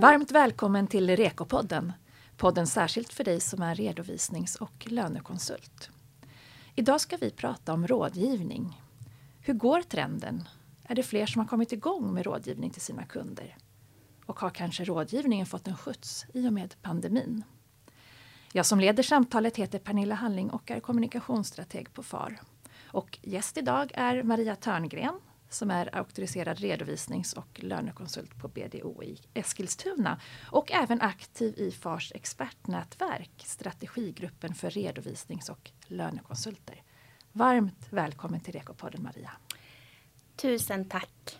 Varmt välkommen till Rekopodden. Podden särskilt för dig som är redovisnings och lönekonsult. Idag ska vi prata om rådgivning. Hur går trenden? Är det fler som har kommit igång med rådgivning till sina kunder? Och har kanske rådgivningen fått en skjuts i och med pandemin? Jag som leder samtalet heter Pernilla Halling och är kommunikationsstrateg på FAR. Och gäst idag är Maria Törngren som är auktoriserad redovisnings och lönekonsult på BDO i Eskilstuna och även aktiv i FARs expertnätverk, strategigruppen för redovisnings och lönekonsulter. Varmt välkommen till Rekopodden Maria. Tusen tack.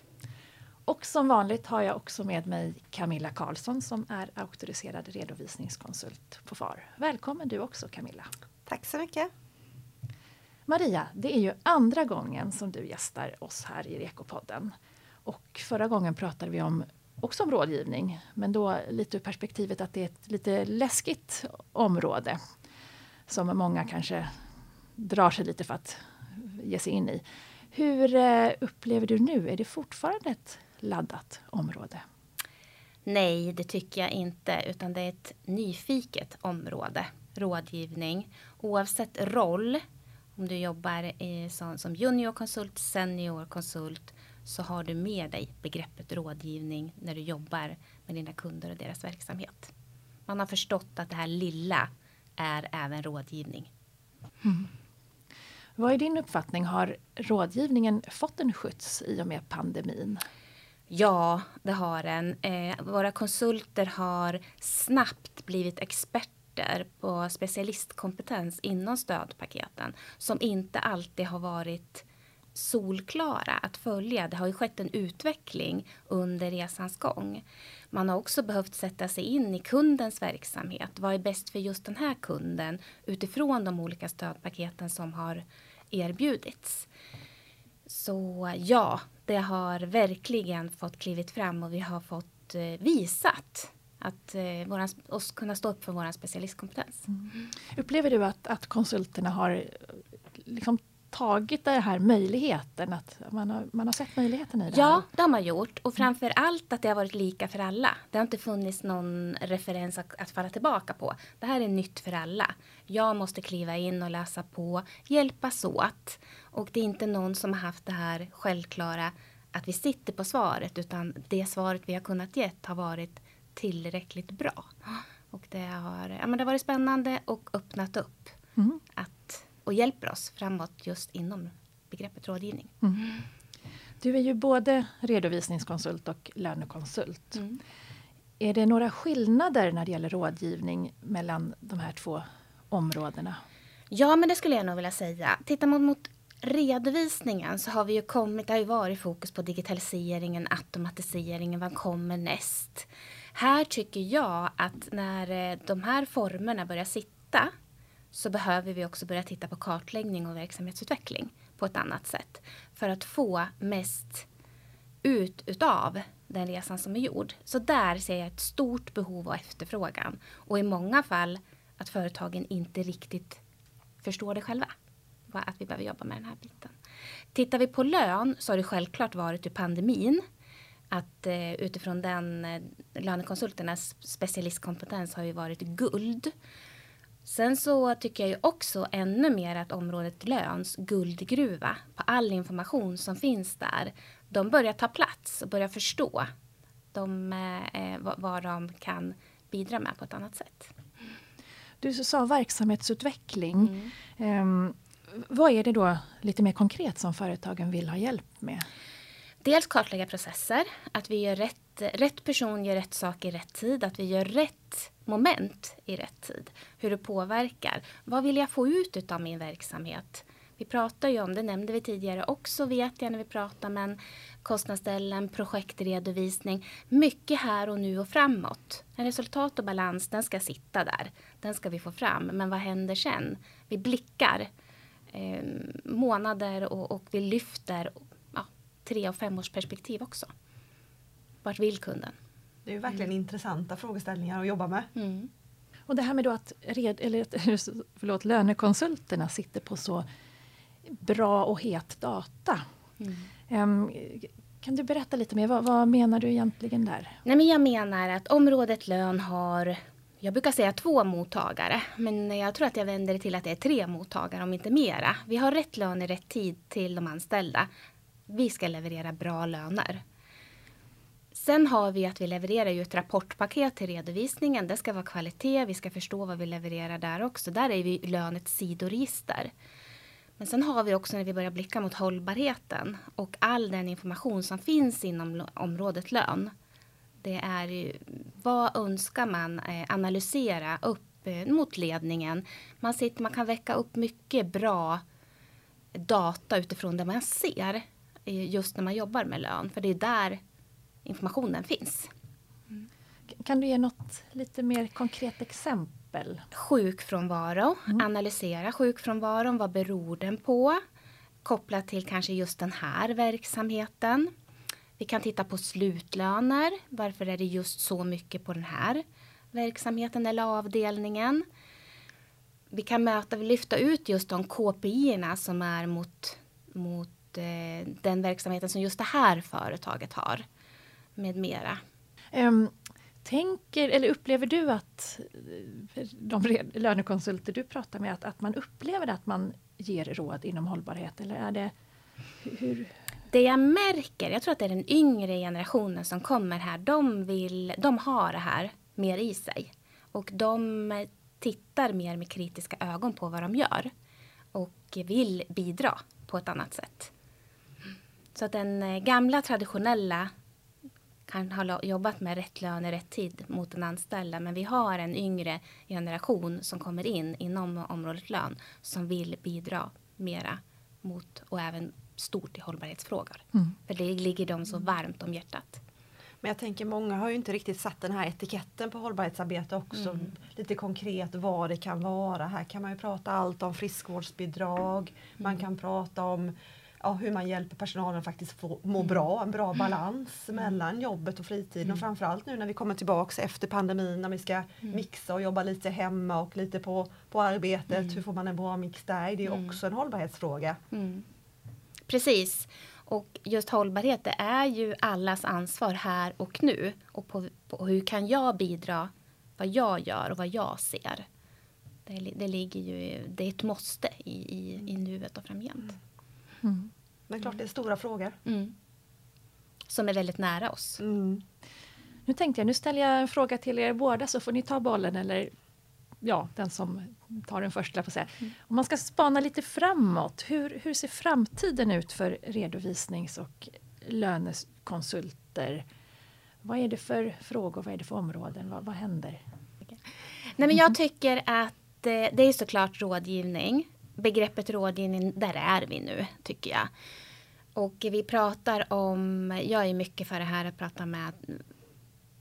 Och som vanligt har jag också med mig Camilla Karlsson som är auktoriserad redovisningskonsult på FAR. Välkommen du också Camilla. Tack så mycket. Maria, det är ju andra gången som du gästar oss här i Rekopodden. Och förra gången pratade vi om, också om rådgivning, men då lite ur perspektivet att det är ett lite läskigt område som många kanske drar sig lite för att ge sig in i. Hur eh, upplever du nu? Är det fortfarande ett laddat område? Nej, det tycker jag inte, utan det är ett nyfiket område. Rådgivning, oavsett roll om du jobbar i, som, som juniorkonsult, seniorkonsult så har du med dig begreppet rådgivning när du jobbar med dina kunder och deras verksamhet. Man har förstått att det här lilla är även rådgivning. Mm. Vad är din uppfattning? Har rådgivningen fått en skjuts i och med pandemin? Ja, det har den. Eh, våra konsulter har snabbt blivit experter experter på specialistkompetens inom stödpaketen som inte alltid har varit solklara att följa. Det har ju skett en utveckling under resans gång. Man har också behövt sätta sig in i kundens verksamhet. Vad är bäst för just den här kunden utifrån de olika stödpaketen som har erbjudits. Så ja, det har verkligen fått klivit fram och vi har fått eh, visat att eh, våran, oss kunna stå upp för vår specialistkompetens. Mm. Upplever du att, att konsulterna har eh, liksom tagit den här möjligheten? Att man har, man har sett möjligheten i det? Ja, här? det har man gjort. Och framför allt att det har varit lika för alla. Det har inte funnits någon referens att, att falla tillbaka på. Det här är nytt för alla. Jag måste kliva in och läsa på, hjälpas åt. Och det är inte någon som har haft det här självklara att vi sitter på svaret utan det svaret vi har kunnat ge har varit tillräckligt bra. Och det har, ja, men det har varit spännande och öppnat upp mm. att, och hjälper oss framåt just inom begreppet rådgivning. Mm. Du är ju både redovisningskonsult och lönekonsult. Mm. Är det några skillnader när det gäller rådgivning mellan de här två områdena? Ja, men det skulle jag nog vilja säga. Tittar man mot redovisningen så har vi ju kommit, det har ju varit fokus på digitaliseringen, automatiseringen, vad kommer näst? Här tycker jag att när eh, de här formerna börjar sitta så behöver vi också börja titta på kartläggning och verksamhetsutveckling på ett annat sätt. För att få mest ut utav den resan som är gjord. Så där ser jag ett stort behov och efterfrågan. Och i många fall att företagen inte riktigt förstår det själva. Att vi behöver jobba med den här biten. Tittar vi på lön så har det självklart varit ur pandemin att eh, utifrån den eh, lönekonsulternas specialistkompetens har ju varit guld. Sen så tycker jag ju också ännu mer att området löns guldgruva på all information som finns där. De börjar ta plats och börjar förstå de, eh, vad de kan bidra med på ett annat sätt. Du sa verksamhetsutveckling. Mm. Um, vad är det då lite mer konkret som företagen vill ha hjälp med? Dels kartlägga processer, att vi gör rätt, rätt person gör rätt sak i rätt tid, att vi gör rätt moment i rätt tid. Hur det påverkar. Vad vill jag få ut av min verksamhet? Vi pratar ju om, det nämnde vi tidigare också vet jag när vi pratar, men kostnadsställen, projektredovisning. Mycket här och nu och framåt. En resultat och balans, den ska sitta där. Den ska vi få fram. Men vad händer sen? Vi blickar eh, månader och, och vi lyfter tre och femårsperspektiv också. Vart vill kunden? Det är ju verkligen mm. intressanta frågeställningar att jobba med. Mm. Och det här med då att red, eller, förlåt, lönekonsulterna sitter på så bra och het data. Mm. Um, Kan du berätta lite mer? Vad, vad, menar du egentligen där? Nej, men jag menar att området lön har jag brukar säga två mottagare, men jag tror att jag vänder det till att det är tre mottagare, om inte mera. Vi har rätt lön i rätt tid till de anställda. Vi ska leverera bra löner. Sen har vi att vi levererar ju ett rapportpaket till redovisningen. Det ska vara kvalitet, vi ska förstå vad vi levererar där också. Där är vi lönets sidoregister. Men sen har vi också när vi börjar blicka mot hållbarheten och all den information som finns inom området lön. Det är ju, vad önskar man eh, analysera upp eh, mot ledningen? Man, sitter, man kan väcka upp mycket bra data utifrån det man ser just när man jobbar med lön. För det är där informationen finns. Mm. Kan du ge något lite mer konkret exempel? Sjukfrånvaro, mm. analysera sjukfrånvaron, vad beror den på? Kopplat till kanske just den här verksamheten. Vi kan titta på slutlöner. Varför är det just så mycket på den här verksamheten eller avdelningen? Vi kan möta, lyfta ut just de KPI som är mot, mot den verksamheten som just det här företaget har med mera. Um, tänker, eller upplever du att eh, de lönekonsulter du pratar med, att, att man upplever att man ger råd inom hållbarhet? Eller är det, hur? Det jag märker, jag tror att det är den yngre generationen som kommer här, de, vill, de har det här mer i sig. Och de tittar mer med kritiska ögon på vad de gör. Och vill bidra på ett annat sätt. Så att den eh, gamla traditionella kan ha jobbat med rätt lön i rätt tid mot den anställda. Men vi har en yngre generation som kommer in inom området lön som vill bidra mera mot och även stort i hållbarhetsfrågor. Mm. För det ligger dem så varmt om hjärtat. Men jag tänker många har ju inte riktigt satt den här etiketten på hållbarhetsarbete också. Mm. Lite konkret vad det kan vara. Här kan man ju prata allt om friskvårdsbidrag. Mm. Man kan prata om ja, hur man hjälper personalen faktiskt få må mm. bra, en bra mm. balans mm. mellan jobbet och fritiden mm. och framförallt nu när vi kommer tillbaks efter pandemin när vi ska mm. mixa och jobba lite hemma och lite på, på arbetet. Mm. Hur får man en bra mix där? Det är också en hållbarhetsfråga. Precis. Och just hållbarhet det är ju allas ansvar här och nu. Och på, på hur kan jag bidra vad jag gör och vad jag ser. Det, det ligger ju, det är ett måste i, i, i nuet och framgent. Mm. Men klart det är stora frågor. Mm. Som är väldigt nära oss. Mm. Nu tänkte jag, nu ställer jag en fråga till er båda så får ni ta bollen eller ja, den som tar den första. På säga. Mm. Om man ska spana lite framåt, hur, hur ser framtiden ut för redovisnings och lönekonsulter? Vad är det för frågor, vad är det för områden, vad, vad händer? Nej, men jag tycker att eh, det är såklart rådgivning begreppet rådgivning, där är vi nu tycker jag. Och vi pratar om, jag är mycket för det här att prata med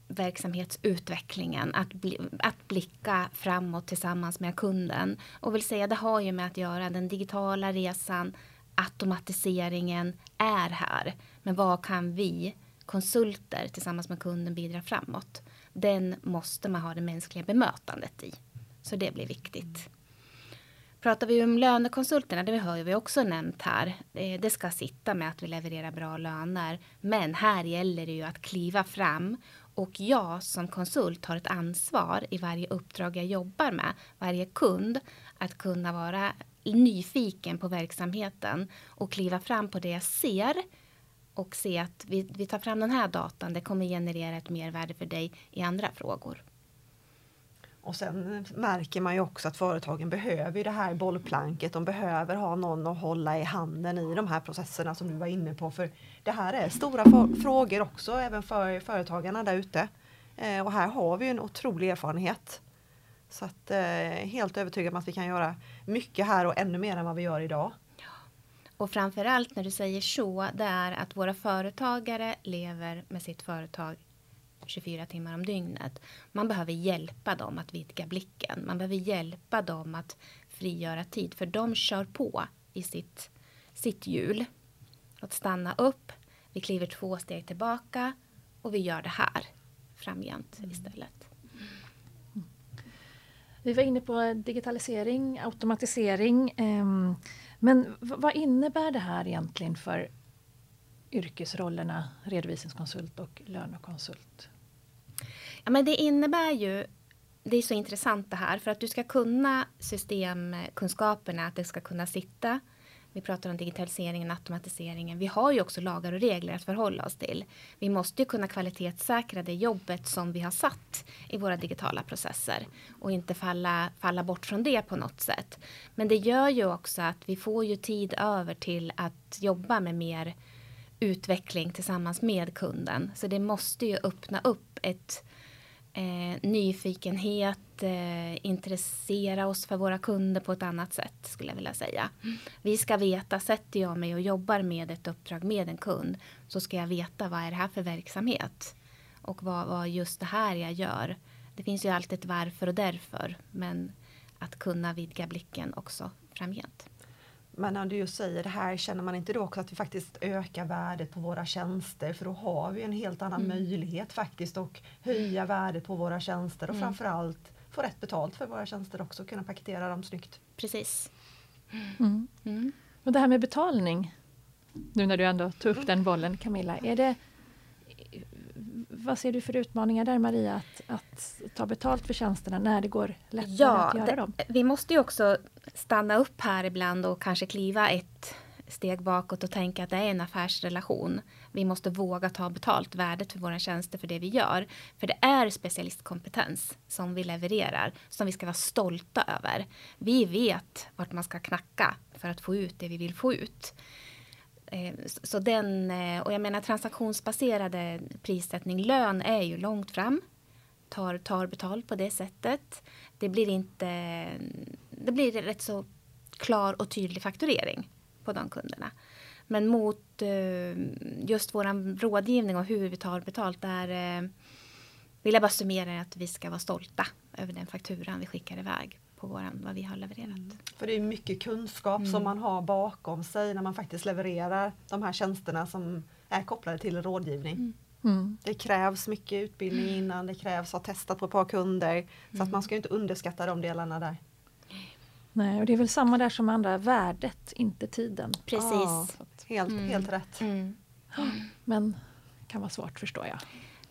verksamhetsutvecklingen, att, bli, att blicka framåt tillsammans med kunden. Och vill säga, det har ju med att göra den digitala resan, automatiseringen är här. Men vad kan vi konsulter tillsammans med kunden bidra framåt? Den måste man ha det mänskliga bemötandet i. Så det blir viktigt. Pratar vi om lönekonsulterna, det har vi också nämnt här. Eh, det ska sitta med att vi levererar bra löner. Men här gäller det ju att kliva fram och jag som konsult har ett ansvar i varje uppdrag jag jobbar med, varje kund, att kunna vara nyfiken på verksamheten och kliva fram på det jag ser och se att vi, vi tar fram den här datan, det kommer generera ett mervärde för dig i andra frågor. Och sen märker man ju också att företagen behöver det här bollplanket. De behöver ha någon att hålla i handen i de här processerna som du var inne på. För det här är stora frågor också även för företagarna där ute. Eh, och här har vi en otrolig erfarenhet. Så att eh, helt övertygad om att vi kan göra mycket här och ännu mer än vad vi gör idag. Och framförallt när du säger så, det är att våra företagare lever med sitt företag 24 timmar om dygnet. Man behöver hjälpa dem att vidga blicken. Man behöver hjälpa dem att frigöra tid för de kör på i sitt, sitt hjul. Att stanna upp, vi kliver två steg tillbaka och vi gör det här framgent mm. istället. Vi var inne på digitalisering, automatisering. Ehm, men vad innebär det här egentligen för yrkesrollerna redovisningskonsult och lönekonsult? Ja, men det innebär ju, det är så intressant det här, för att du ska kunna systemkunskaperna, att det ska kunna sitta. Vi pratar om digitaliseringen, automatiseringen. Vi har ju också lagar och regler att förhålla oss till. Vi måste ju kunna kvalitetssäkra det jobbet som vi har satt i våra digitala processer och inte falla, falla bort från det på något sätt. Men det gör ju också att vi får ju tid över till att jobba med mer utveckling tillsammans med kunden. Så det måste ju öppna upp ett eh, nyfikenhet, eh, intressera oss för våra kunder på ett annat sätt skulle jag vilja säga. Vi ska veta, sätter jag mig och jobbar med ett uppdrag med en kund så ska jag veta vad är det här för verksamhet och vad, vad just det här jag gör. Det finns ju alltid ett varför och därför men att kunna vidga blicken också framgent. Men när du just säger det här, känner man inte då också att vi faktiskt ökar värdet på våra tjänster? För då har vi en helt annan Mm. möjlighet faktiskt att höja värdet på våra tjänster och Mm. framförallt få rätt betalt för våra tjänster också, kunna paketera dem snyggt. Precis. Mm. Mm. Och det här med betalning, nu när du ändå tog upp den bollen Camilla, är det vad ser du för utmaningar där Maria, att, att ta betalt för tjänsterna när det går lättare Ja, att göra det, dem? vi måste ju också stanna upp här ibland och kanske kliva ett steg bakåt och tänka att det är en affärsrelation. Vi måste våga ta betalt värdet för våra tjänster för det vi gör. För det är specialistkompetens som vi levererar, som vi ska vara stolta över. Vi vet vart man ska knacka för att få ut det vi vill få ut. Eh, så- den, eh, och jag menar transaktionsbaserade prissättning, lön är ju långt fram. Tar, tar betalt på det sättet. Det blir inte, det blir rätt så klar och tydlig fakturering på de kunderna. Men mot eh, just våran rådgivning och hur vi tar betalt där vill jag bara summera att vi ska vara stolta över den fakturan vi skickar iväg på våran, vad vi har levererat. För det är mycket kunskap Mm. som man har bakom sig när man faktiskt levererar de här tjänsterna som är kopplade till rådgivning. Mm. Mm. Det krävs mycket utbildning innan, det krävs att ha testat på ett par kunder. Så Mm. att man ska inte underskatta de delarna där. Nej, och det är väl samma där som andra, värdet, inte tiden. Precis. Ja, helt, Mm. helt rätt. Mm. Men kan vara svårt förstår jag.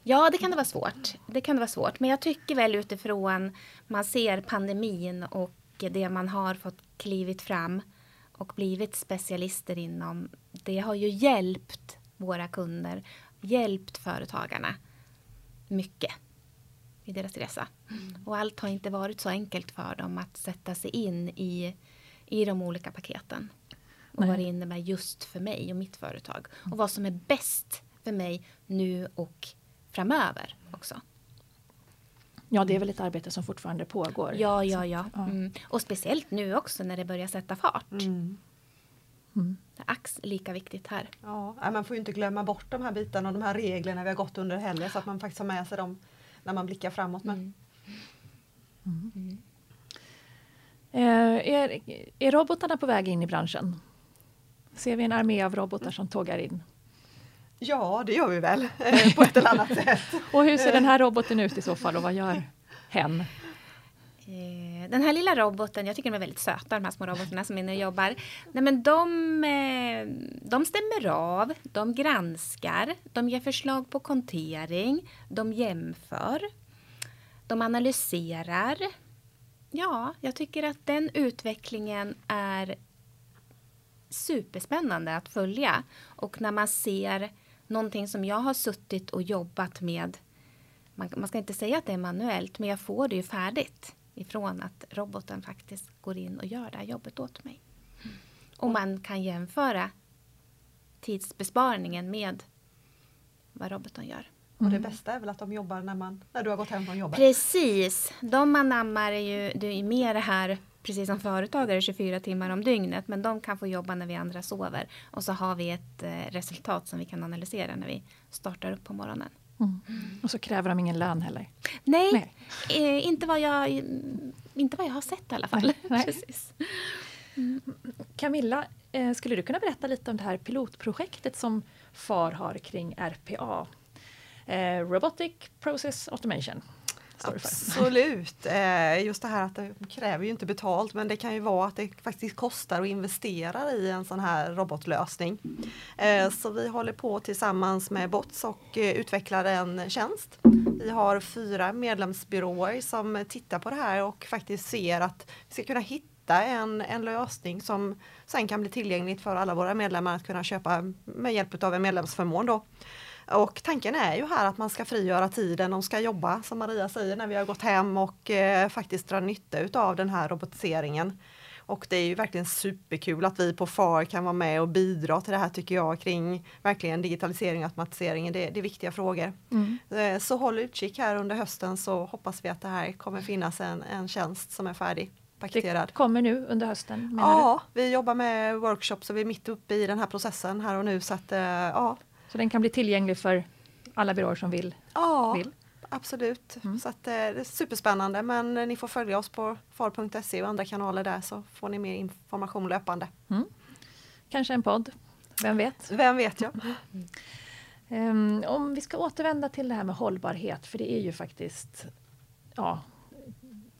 Ja, det kan det vara svårt. Det kan det vara svårt. Men jag tycker väl utifrån man ser pandemin och det man har fått klivit fram och blivit specialister inom. Det har ju hjälpt våra kunder, hjälpt företagarna mycket i deras resa. Och allt har inte varit så enkelt för dem att sätta sig in i, i de olika paketen. Och Nej. vad det innebär just för mig och mitt företag. Och vad som är bäst för mig nu och framöver också. Ja, det är väl ett arbete som fortfarande pågår. Ja, ja, ja. Ja. Mm. Och speciellt nu också när det börjar sätta fart. Mm. Mm. Ax lika viktigt här. Ja, man får ju inte glömma bort de här bitarna och de här reglerna vi har gått under heller så att man faktiskt har med sig dem när man blickar framåt. Mm. Mm. Eh, är, är robotarna på väg in i branschen? Ser vi en armé av robotar som tågar in? Ja, det gör vi väl eh, på ett eller annat sätt. Och hur ser den här roboten ut i så fall och vad gör hen? Eh, Den här lilla roboten, jag tycker de är väldigt söta de här små robotarna som är inne och jobbar. Nej, men de, eh, de stämmer av, de granskar, de ger förslag på kontering, de jämför, de analyserar. Ja, jag tycker att den utvecklingen är superspännande att följa. Och när man ser någonting som jag har suttit och jobbat med man, man ska inte säga att det är manuellt, men jag får det ju färdigt ifrån att roboten faktiskt går in och gör det här jobbet åt mig. Och man kan jämföra tidsbesparingen med vad roboten gör. Och det Mm. bästa är väl att de jobbar när, man, när du har gått hem från jobbet. Precis, de anammar ju, det är ju mer det här precis som företagare 24 timmar om dygnet, men de kan få jobba när vi andra sover. Och så har vi ett eh, resultat som vi kan analysera när vi startar upp på morgonen. Mm. Och så kräver de ingen lön heller. Nej, Nej. Eh, inte, vad jag, inte vad jag har sett i alla fall. Precis. Camilla, eh, skulle du kunna berätta lite om det här pilotprojektet som FAR har kring RPA? Eh, Robotic Process Automation för. Absolut. Eh, just det här att det kräver ju inte betalt men det kan ju vara att det faktiskt kostar att investera i en sån här robotlösning. Eh, så vi håller på tillsammans med Bots och eh, utvecklar en tjänst. Vi har fyra medlemsbyråer som tittar på det här och faktiskt ser att vi ska kunna hitta en, en lösning som sen kan bli tillgängligt för alla våra medlemmar att kunna köpa med hjälp av en medlemsförmån. Då. Och tanken är ju här att man ska frigöra tiden och ska jobba som Maria säger när vi har gått hem och eh, faktiskt dra nytta utav den här robotiseringen. Och det är ju verkligen superkul att vi på FAR kan vara med och bidra till det här tycker jag kring verkligen digitalisering och automatisering. Det, det är viktiga frågor. Mm. Eh, Så håll utkik här under hösten så hoppas vi att det här kommer finnas en, en tjänst som är färdig Det paketerad. kommer nu under hösten menar du? Ja, vi jobbar med workshops och vi är mitt uppe i den här processen här och nu så att eh, ja, Så den kan bli tillgänglig för alla byråer som vill? ja vill. absolut. Mm. Så att, eh, det är superspännande men eh, ni får följa oss på far.se och andra kanaler där så får ni mer information löpande. Kanske en podd? Vem vet? Vem vet jag? Ehm, om vi ska återvända till det här med hållbarhet, för det är ju faktiskt ja,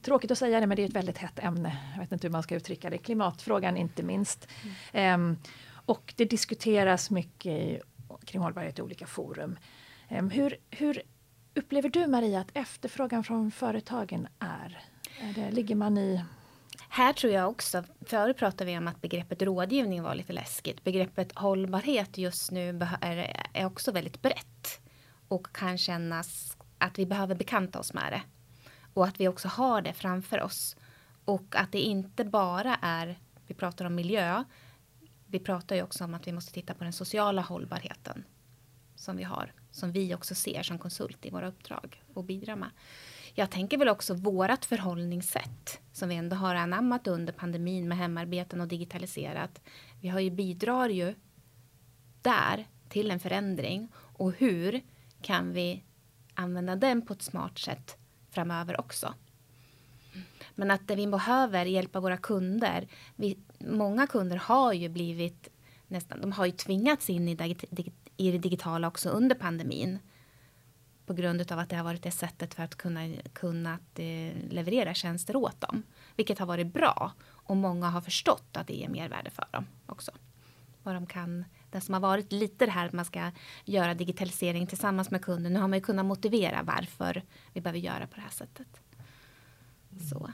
Tråkigt att säga det, men det är ett väldigt hett ämne. Jag vet inte hur man ska uttrycka det. Klimatfrågan inte minst. Ehm, och det diskuteras mycket i, kring hållbarhet i olika forum. Ehm, hur, hur upplever du Maria att efterfrågan från företagen är? är det, ligger man i... Här tror jag också, förut pratade vi om att begreppet rådgivning var lite läskigt. Begreppet hållbarhet just nu är också väldigt brett. Och kan kännas att vi behöver bekanta oss med det. Och att vi också har det framför oss. Och att det inte bara är, vi pratar om miljö. Vi pratar ju också om att vi måste titta på den sociala hållbarheten. Som vi har, som vi också ser som konsult i våra uppdrag och bidrar med. Jag tänker väl också vårat förhållningssätt som vi ändå har anammat under pandemin med hemarbeten och digitaliserat. Vi har ju bidrar ju där till en förändring och hur kan vi använda den på ett smart sätt framöver också. Men att det vi behöver hjälpa våra kunder. Vi, många kunder har ju blivit nästan, de har ju tvingats in i, dig- i det digitala också under pandemin på grund av att det har varit det sättet för att kunna, kunna att, eh, leverera tjänster åt dem. Vilket har varit bra och många har förstått att det ger mervärde för dem också. Vad de kan, det som har varit lite det här att man ska göra digitalisering tillsammans med kunden. Nu har man ju kunnat motivera varför vi behöver göra på det här sättet. Så.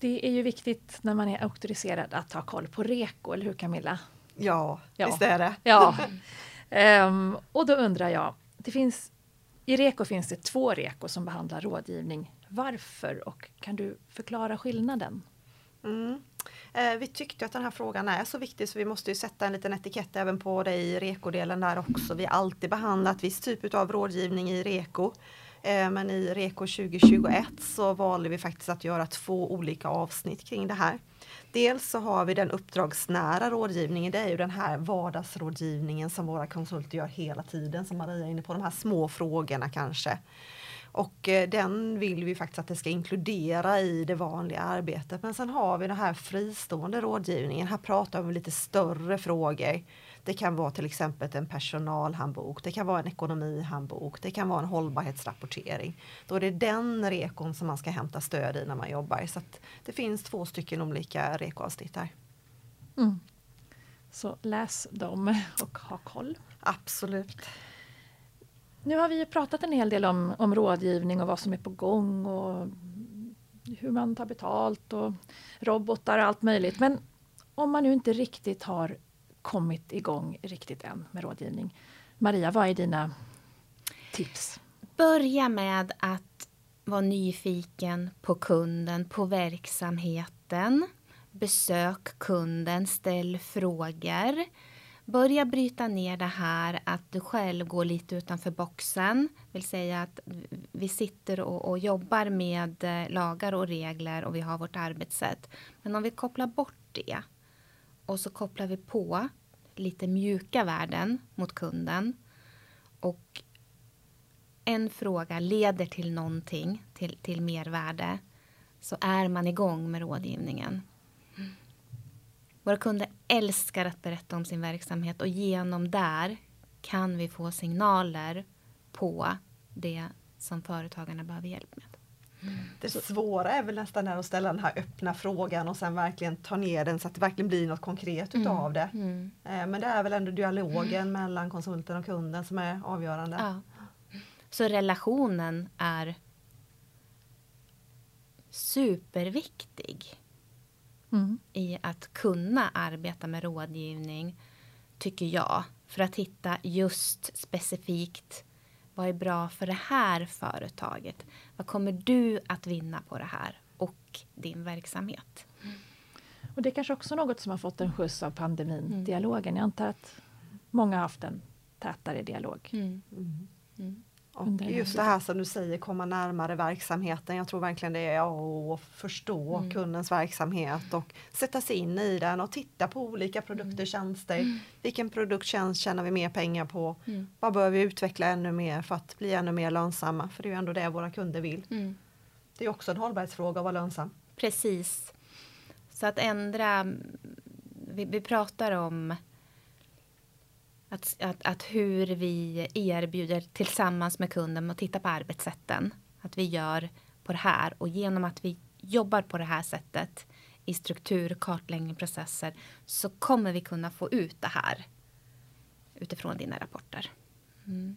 Det är ju viktigt när man är auktoriserad att ha koll på REKO, eller hur Camilla? Ja, Ja. visst är det. Ja. Ehm, och då undrar jag, det finns, i REKO finns det två REKO som behandlar rådgivning. Varför och kan du förklara skillnaden? Mm. Eh, vi tyckte att den här frågan är så viktig så vi måste sätta en liten etikett även på det i rekodelen där också. Vi har alltid behandlat viss typ av rådgivning i reko. Eh, men i REKO 2021 så valde vi faktiskt att göra två olika avsnitt kring det här. Dels så har vi den uppdragsnära rådgivningen, det är ju den här vardagsrådgivningen som våra konsulter gör hela tiden, som Maria är inne på, de här små frågorna kanske. Och eh, den vill vi faktiskt att det ska inkludera i det vanliga arbetet. Men sen har vi den här fristående rådgivningen. Här pratar vi om lite större frågor. Det kan vara till exempel en personalhandbok, det kan vara en ekonomihandbok, det kan vara en hållbarhetsrapportering. Då är det den rekon som man ska hämta stöd i när man jobbar. Så det finns två stycken olika rekoavsnitt här. Mm. Så läs dem och ha koll. Absolut. Nu har vi ju pratat en hel del om, om rådgivning och vad som är på gång och hur man tar betalt och robotar och allt möjligt. Men om man nu inte riktigt har kommit igång riktigt än med rådgivning. Maria, vad är dina tips? Börja med att vara nyfiken på kunden, på verksamheten. Besök kunden, ställ frågor. Börja bryta ner det här att du själv går lite utanför boxen. Vill säga att vi sitter och, och jobbar med eh, lagar och regler och vi har vårt arbetssätt. Men om vi kopplar bort det och så kopplar vi på lite mjuka värden mot kunden och en fråga leder till någonting, till, till mervärde, så är man igång med rådgivningen. Våra kunder älskar att berätta om sin verksamhet och genom där kan vi få signaler på det som företagarna behöver hjälp med. Det svåra är väl nästan att ställa den här öppna frågan och sen verkligen ta ner den så att det verkligen blir något konkret utav det. Mm. Eh, Men det är väl ändå dialogen mellan konsulten och kunden som är avgörande. Ja. Så relationen är superviktig Mm. i att kunna arbeta med rådgivning, tycker jag. För att hitta just specifikt vad är bra för det här företaget? Vad kommer du att vinna på det här och din verksamhet? Och det är kanske också något som har fått en skjuts av pandemin, Mm. dialogen. Jag antar att många har haft en tätare dialog. Mm. Mm. Och just det här som du säger, komma närmare verksamheten. Jag tror verkligen det är att förstå Mm. kundens verksamhet och sätta sig in i den och titta på olika produkter, tjänster. Vilken produkt, tjänst tjänar vi mer pengar på? Mm. Vad bör vi utveckla ännu mer för att bli ännu mer lönsamma? För det är ju ändå det våra kunder vill. Mm. Det är också en hållbarhetsfråga att vara lönsam. Precis. Så att ändra... Vi, vi pratar om att, att, att hur vi erbjuder tillsammans med kunden och titta på arbetssätten. Att vi gör på det här och genom att vi jobbar på det här sättet i struktur, kartläggning, processer så kommer vi kunna få ut det här utifrån dina rapporter. Mm.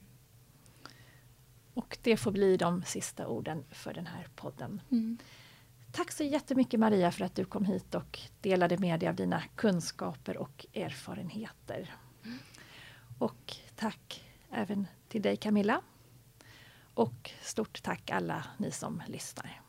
Och det får bli de sista orden för den här podden. Mm. Tack så jättemycket Maria för att du kom hit och delade med dig av dina kunskaper och erfarenheter. Och tack även till dig Camilla. Och stort tack alla ni som lyssnar.